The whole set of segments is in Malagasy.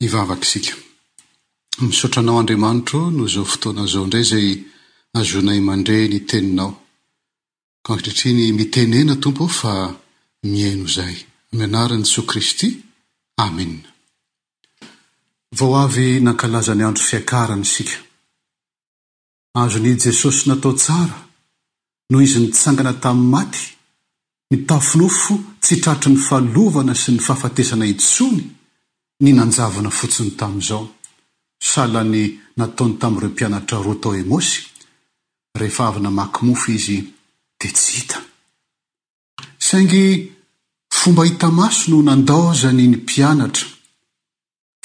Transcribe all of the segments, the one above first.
hivavaka isika. Misaotra Anao Andriamanitro noho izao fotoana izao indray izay ahazoanay mandre ny Teninao. Koa ankehitriny mitenena Tompo o fa mihaino izahay. Amin'ny Anaran'i Jesoa Kristy. Amena. Vao avy nankalaza ny Andro Fiakarany isika. Azon' i Jesosy natao tsara noho izy nitsangana tamin'ny maty, nitafy nofo tsy tratry ny fahalovana sy ny fahafatesana intsony ny nanjavona fotsiny tamin'izao, sahala ny nataony tamin'ireo mpianatra roa tao Emaosy, rehefa avy namaky mofo izy dia tsy hita. Saingy fomba hita maso no nandaozany ny mpianatra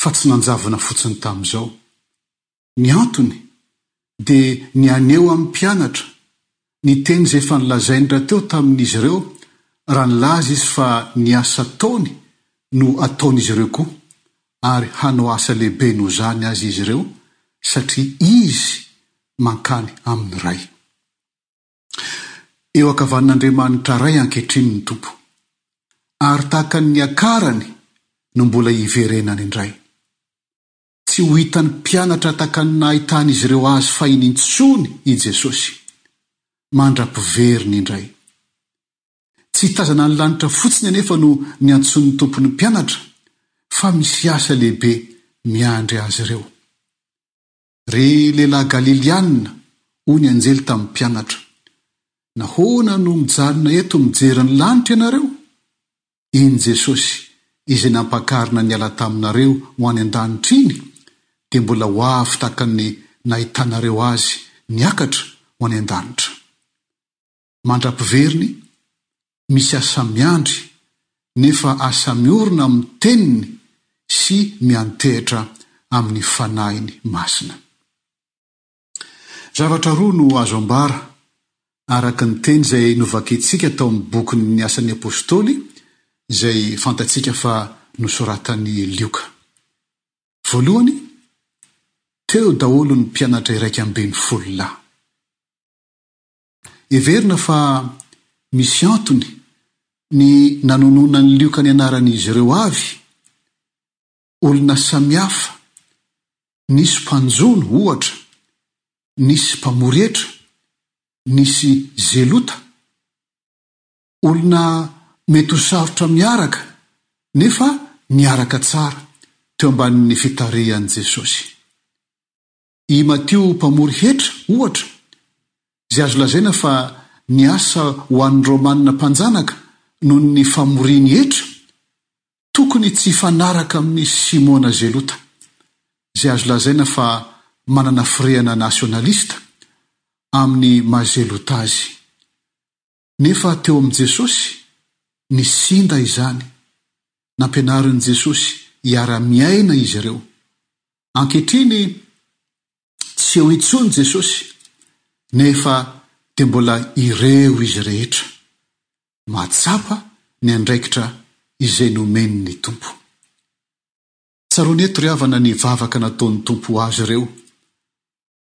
fa tsy nanjavona fotsiny tamin'izao. Ny antony dia ny haneho amin'ny mpianatra ny teny izay efa nolazainy rahateo tamin'izy ireo raha nilaza izy fa ny asa ataony no ataon'izy ireo koa ary hanao asa lehibe noho izany aza izy ireo satria izy mankany amin'ny Ray. Eo ankavanin'Andriamanitra Ray ankehitriny ny Tompo ary tahaka ny niakarany no mbola hiverenany indray. Tsy ho hitan'ny mpianatra taka ny nahitan'izy ireo azy fahiny intsony i Jesosy. Mandra-piveriny indray. Tsy hitazana ny lanitra fotsiny anefa no niantsoan'ny Tompo ny mpianatra, fa misy asa lehibe miandry azy ireo. Ry lehilahy Galiliana, hoy ny anjely tamin'ny mpianatra, nahoana no mijanona eto mijery ny lanitra ianareo? Iny Jesosy izay nampakarina niala taminareo ho any an-danitra iny dia mbola ho avy tahaka ny nahitanareo Azy niakatra ho any an-danitra. Mandra-piveriny, misy asa miandry, nefa asa miorina amin'ny Teniny sy miantehitra amin'ny Fanahiny Masina. Zavatra roa no azo ambara araka ny teny izay novakintsika tao amin'ny bokin'ny Asan'ny Apostoly izay fantatsika fa nosoratan'i Lioka. Voalohany, teo daholo ny mpianatra iraika ambin'ny folo lahy. Heverina fa misy antony ny nanononan'i Lioka ny anaran'izy ireo avy olona samihafa, nisy mpanjono, ohatra, nisy mpamory hetra, nisy zelota, olona mety ho sarotra miaraka nefa niaraka tsara teo ambanin'ny fitarihan'i Jesosy. I Matio mpamory hetra, ohatra, izay azo lazaina fa niasa ho an'ny Romanina mpanjanaka noho ny famoriany hetra, tokony tsy hifanaraka amin'i Simona Zelota, izay azo lazaina fa manana firehana nasionalista, amin'ny maha-Zelota azy. Nefa teo amin'i Jesosy ny sinda izany. Nampianarin'i Jesosy hiara-miaina izy ireo. Ankehitriny, tsy eo intsony Jesosy, nefa dia mbola ireo izy rehetra. Mahatsapa ny andraikitra izay nomeny ny Tompo. Tsaroany eto ry havana ny vavaka nataon'ny Tompo ho azy ireo.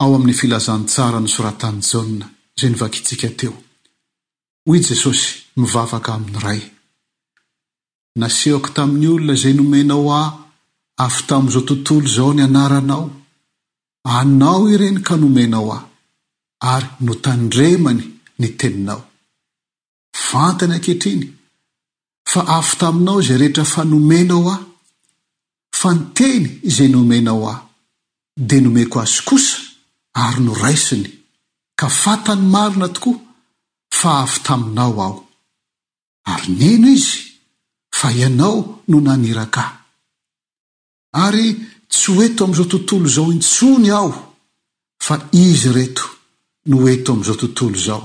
ao amin'ny filazantsara nosoratan'i Jaona, izay novakintsika teo. Hoy Jesosy, Mivavaka amin'ny Ray. Nasehoko tamin'ny olona izay nomenao Ahy avy tamin'izao tontolo izao ny anaranao. Anao ireny ka nomenao Ahy, ary notandremany ny teninao. Vantany ankehitriny, fa avy taminao izay rehetra fa nomenao ahy, fa ny teny izay nomenao ahy, dia nomeko azy kosa, ary noraisiny, ka fantany marina tokoa fa avy taminao aho. Ary nino izy fa ianao no naniraka ahy. Ary tsy ho eto amin'izao tontolo izao intsony aho, fa Izy ireto no eto amin'izao tontolo izao,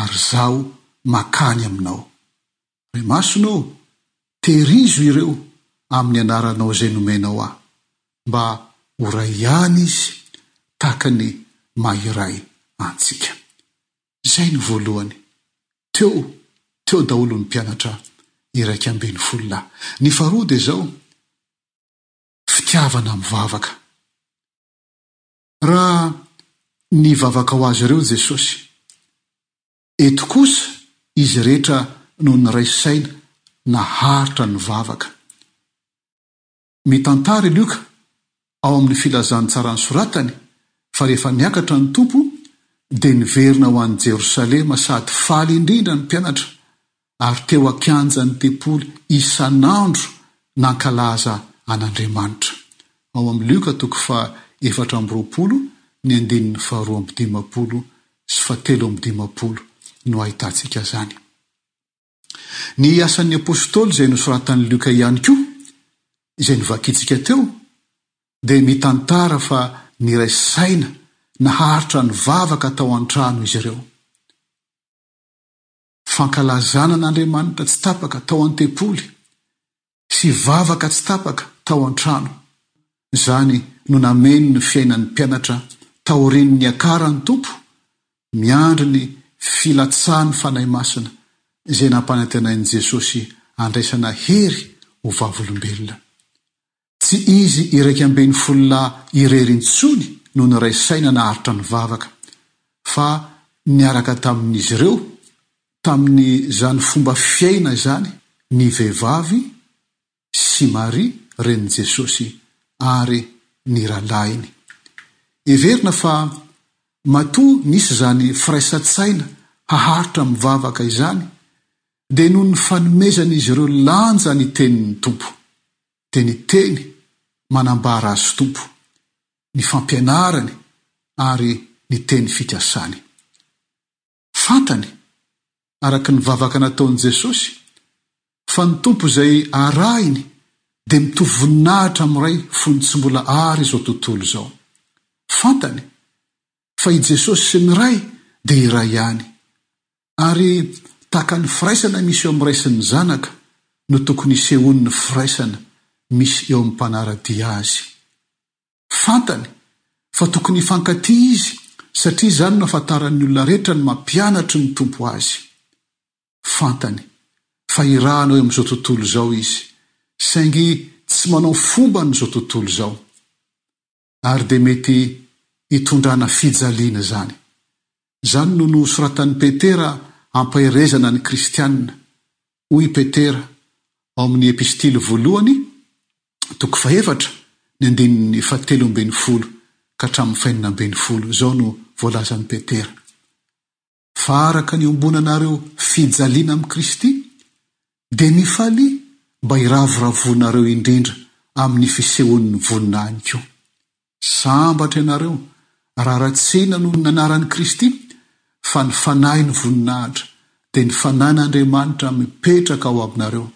ary izaho makany Aminao. Ray Masina ô, tehirizo ireo amin'ny Anaranao izay nomenao ahy, mba ho ray ihany izy, tahaka ny maha-iray antsika. Izay no voalohany. Teo, teo daholo ny mpianatra iraika ambin'ny folo lahy. Ny faharoa dia izao, fitiavana mivavaka. Raha nivavaka ho azy ireo Jesosy. Eto kosa izy rehetra no niray saina naharitra nivavaka. Mitantara i Lioka ao amin'ny Filazan'ny Tsara nosoratany fa rehefa niakatra ny Tompo dia niverina ho any Jerosalema sady faly indrindra ny mpianatra ary teo an-kianjan'ny tempoly isan'andro nankalaza an'Andriamanitra. Ao amin'ny Lioka toko faha efatra amby roapolo ny andininy faha roa amby dimampolo sy faha telo amby dimampolo no ahitantsika izany. Ny Asan'ny Apostoly izay nosoratan'i Lioka ihany koa, izay novakintsika teo, dia mitantara fa niray saina naharitra nivavaka tao an-trano izy ireo. Fankalazana an'Andriamanitra tsy tapaka tao an-tempoly sy vavaka tsy tapaka tao an-trano. Izany no nameno ny fiainan'ny mpianatra taorian'ny niakarany Tompo, miandry ny filatsahan'ny Fanahy Masina izay nampanantenain'i Jesosy handraisana hery ho vavolombelona. Tsy izy iraika ambin'ny folo lahy irery intsony no niray saina naharitra nivavaka, fa niaraka tamin'izy ireo Tamin'izany fomba fiaina izany ny vehivavy sy Maria, renin'i Jesosy, ary ny rahalahiny. Heverina fa matoa nisy izany firaisan-tsaina haharitra mivavaka izany, dia noho ny fanomezan'izy ireo lanja ny tenin'ny Tompo, dia ny teny manambara azy tompo, ny fampianarany ary ny teny fikasany. Fantany, araka ny vavaka nataon'i Jesosy, fa ny Tompo izay arahiny dia mitovy voninahitra amin'ny Ray fony tsy mbola àry izao tontolo izao. Fantany, fa i Jesosy sy ny Ray dia iray ihany. Ary tahaka ny firaisana misy eo amin'ny Ray sy ny Zanaka no tokony hisehoan'ny firaisana misy eo amin'ny mpanara-dia Azy. Fantany fa tokony hifankatia izy satria izany no ahafantaran'ny olona rehetra ny mampianatry ny Tompo azy. Fantany fa irahana eo amin'izao tontolo izao izy saingy tsy manao fomba an'izao tontolo izao. Ary dia mety hitondrana fijaliana izany. Izany no nosoratan'i Petera hampaherezana ny Kristianina. Hoy i Petera, ao amin'ny Epistily voalohany, toko fahefatra, ny andininy fahatelo ambin'ny folo ka hatramin'ny fahenina ambin'ny folo, izao no voalazan'i Petera, Fa araka ny iombonanareo fijaliana amin'i Kristy, dia mifalia mba hiravoravoanareo indrindra amin'ny fisehoan'ny voninahiny koa. Sambatra ianareo, raha ratsina noho ny anaran'i Kristy, fa ny fanahin'ny voninahitra, dia ny fanahin'Andriamanitra mipetraka ao aminareo.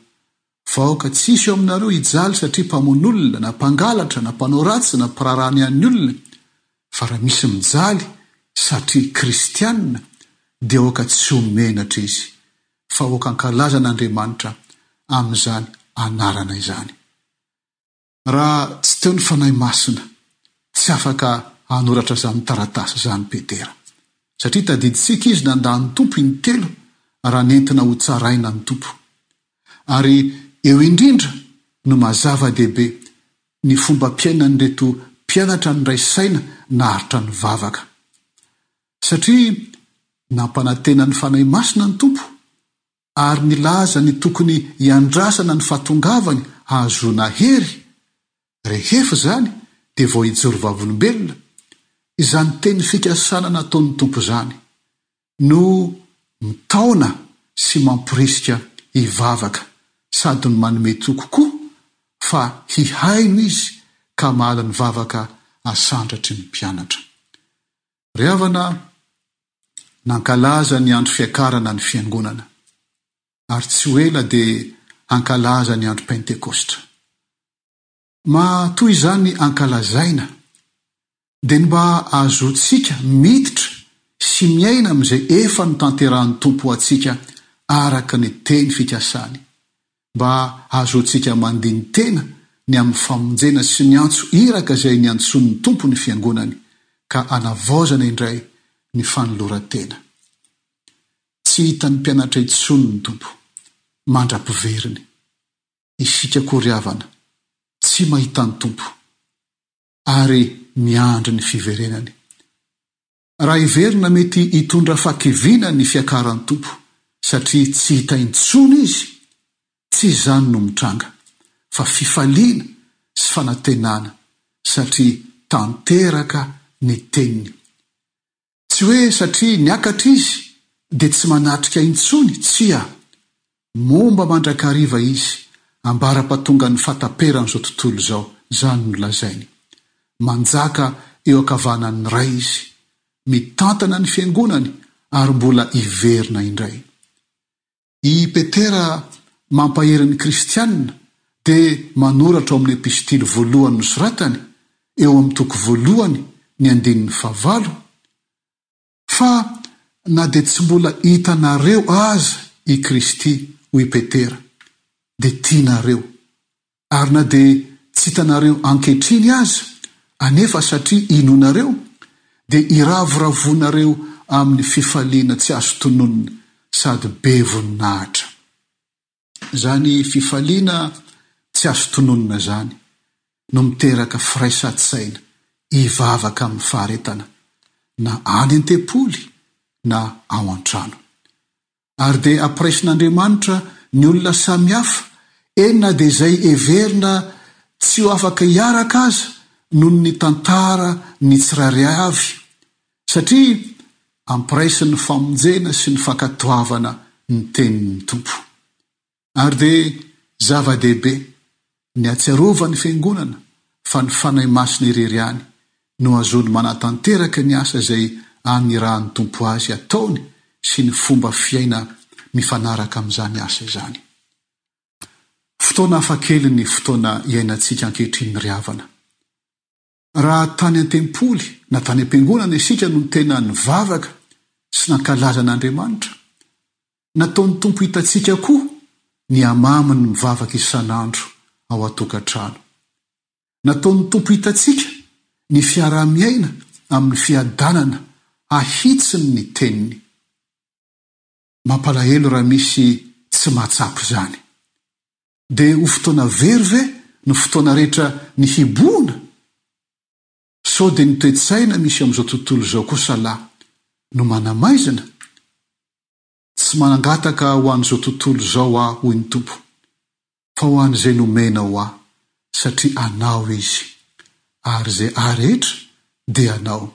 Vahoaka tsisy eo aminareo hijaly satria mpamono olona, na mpangalatra, na mpanao ratsy, na mpiraharaha ny an'ny olona, fa raha misy mijaly satria kristianina, dia aoka tsy ho menatra izy, fa aoka hankalaza an'Andriamanitra amin'izany anarana izany. Raha tsy teo ny Fanahy Masina, tsy afaka hanoratra izany taratasy izany Petera, satria tadidintsika izy nandà ny Tompo in-telo raha nentina hotsaraina ny Tompo. Ary eo indrindra no maha-zava-dehibe ny fombam-piainan'ireto mpianatra niray saina naharitra nivavaka. Satria nampanantena ny Fanahy Masina ny Tompo, ary nilaza ny tokony hiandrasana ny fahatongavany hahazoana hery, rehefa izany dia vao hijoro vavolombelona, izany teny fikasana nataon'ny Tompo izany, no mitaona sy mamporisika hivavaka sady no manome toky koa fa hihaino izy ka mahala ny vavaka asandratry ny mpianatra. Ry havana, nankalaza ny andro fiakarana ny Fiangonana, ary tsy ho ela dia hankalaza ny andro Pentekostra. Ma toy izany ankalazaina, dia ny mba hahazoantsika miditra sy miaina amin'izay efa notanterahin'ny Tompo ho antsika araka ny teny fikasany, mba hahazoantsika mandini-tena ny amin'ny famonjena sy ny antso iraka izay niantsoan'ny Tompo ny Fiangonany ka hanavaozana indray ny fanoloran-tena. Tsy hitan'ny mpianatra intsony ny Tompo, mandra-piveriny. Isika koa ry havana, tsy mahita ny Tompo, ary miandry ny fiverenany. Raha heverina mety hitondra fahakiviana ny fiakaran'ny Tompo satria tsy hita intsony Izy, tsy izany no mitranga, fa fifaliana sy fanantenana satria tanteraka ny Teniny. Tsy hoe satria niakatra Izy dia tsy manatrika intsony, tsia, Momba mandrakariva izy, ambara-patongan'ny fahataperan'izao tontolo izao, izany no lazainy. Manjaka eo ankavanan'ny Ray izy, mitantana ny Fiangonany ary mbola hiverina indray. I Petera mampahery ny kristiana dia manoratra ao amin'ny epistily voalohany nosoratany, eo amin'ny toko voalohany, ny andininy fahavalo, Fa na dia tsy mbola hitanareo aza i Kristy, hoy i Petera, dia tianareo. Ary na dia tsy hitanareo ankehitriny aza, anefa satria inoanareo, dia hiravoravoanareo amin'ny fifaliana tsy azo tononina sady be voninahitra. Izany fifaliana tsy azo tononina izany no miteraka firaisan-tsaina hivavaka amin'ny faharetana, na any an-tempoly na ao an-trano. Ary dia hampiraisin'Andriamanitra ny olona samy hafa, eny na dia izay heverina tsy ho afaka hiaraka aza noho ny tantara ny tsirairay avy, Satria ampiraisin'ny famonjena sy ny fankatoavana ny tenin'ny Tompo. Ary dia zava-dehibe ny hatsiarovan'ny Fiangonana fa ny Fanahy Masina irery ihany no azony manatanteraka ny asa izay anirahan'ny Tompo azy hataony sy ny fomba fiaina mifanaraka amin'izany asa izany. Fotoana hafakely ny fotoana iainantsika ankehitriny ry havana. Raha tany an-tempoly na tany am-piangonana isika no tena nivavaka sy nankalaza an'Andriamanitra, nataon'ny Tompo hitantsika koa ny hamamy ny mivavaka isan'andro ao an-tokantrano. Nataon'ny Tompo hitantsika ny fiaraha-miaina amin'ny fiadanana hahitsiny ny Teniny. Mampalahelo raha misy tsy mahatsapa izany. dia ho fotoana very ve ny fotoana rehetra ny hibohona? Sao dia ny toe-tsaina misy amin'izao tontolo izao kosa la no manamaizina? Tsy manangataka ho an'izao tontolo izao aho hoy ny Tompo, fa ho an'izay nomena ho ahy, satria anao izy, ary ze ahy rehetra dia anao,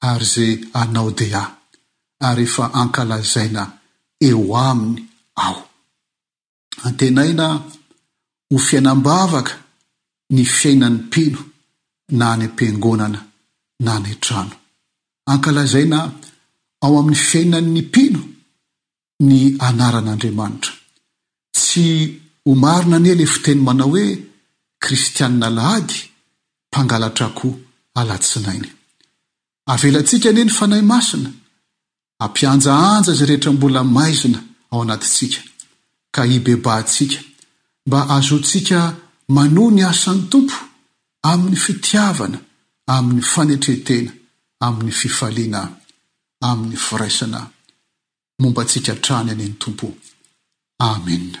ary ze anao dia ahy, ary efa ankalazaina eo aminy aho. antenaina ho fiainam-bavaka ny fiainan'ny mpino na any am-piangonana na any an-trano. Ankalazaina ao amin'ny fiainan'ny mpino ny anaran'Andriamanitra. Tsy ho marina anie ilay fiteny manao hoe Kristianina alahady, mpangalatra akoho alatsinainy. Avelantsika anie ny Fanahy Masina Hampihanjahanja izay rehetra mbola maizina ao anatintsika, ka hibebahantsika, mba hahazoantsika manoa ny asan'ny Tompo amin'ny fitiavana, amin'ny fanetren-tena, amin'ny fifaliana, amin'ny firaisana. Momba antsika hatrany anie ny Tompo. Amena.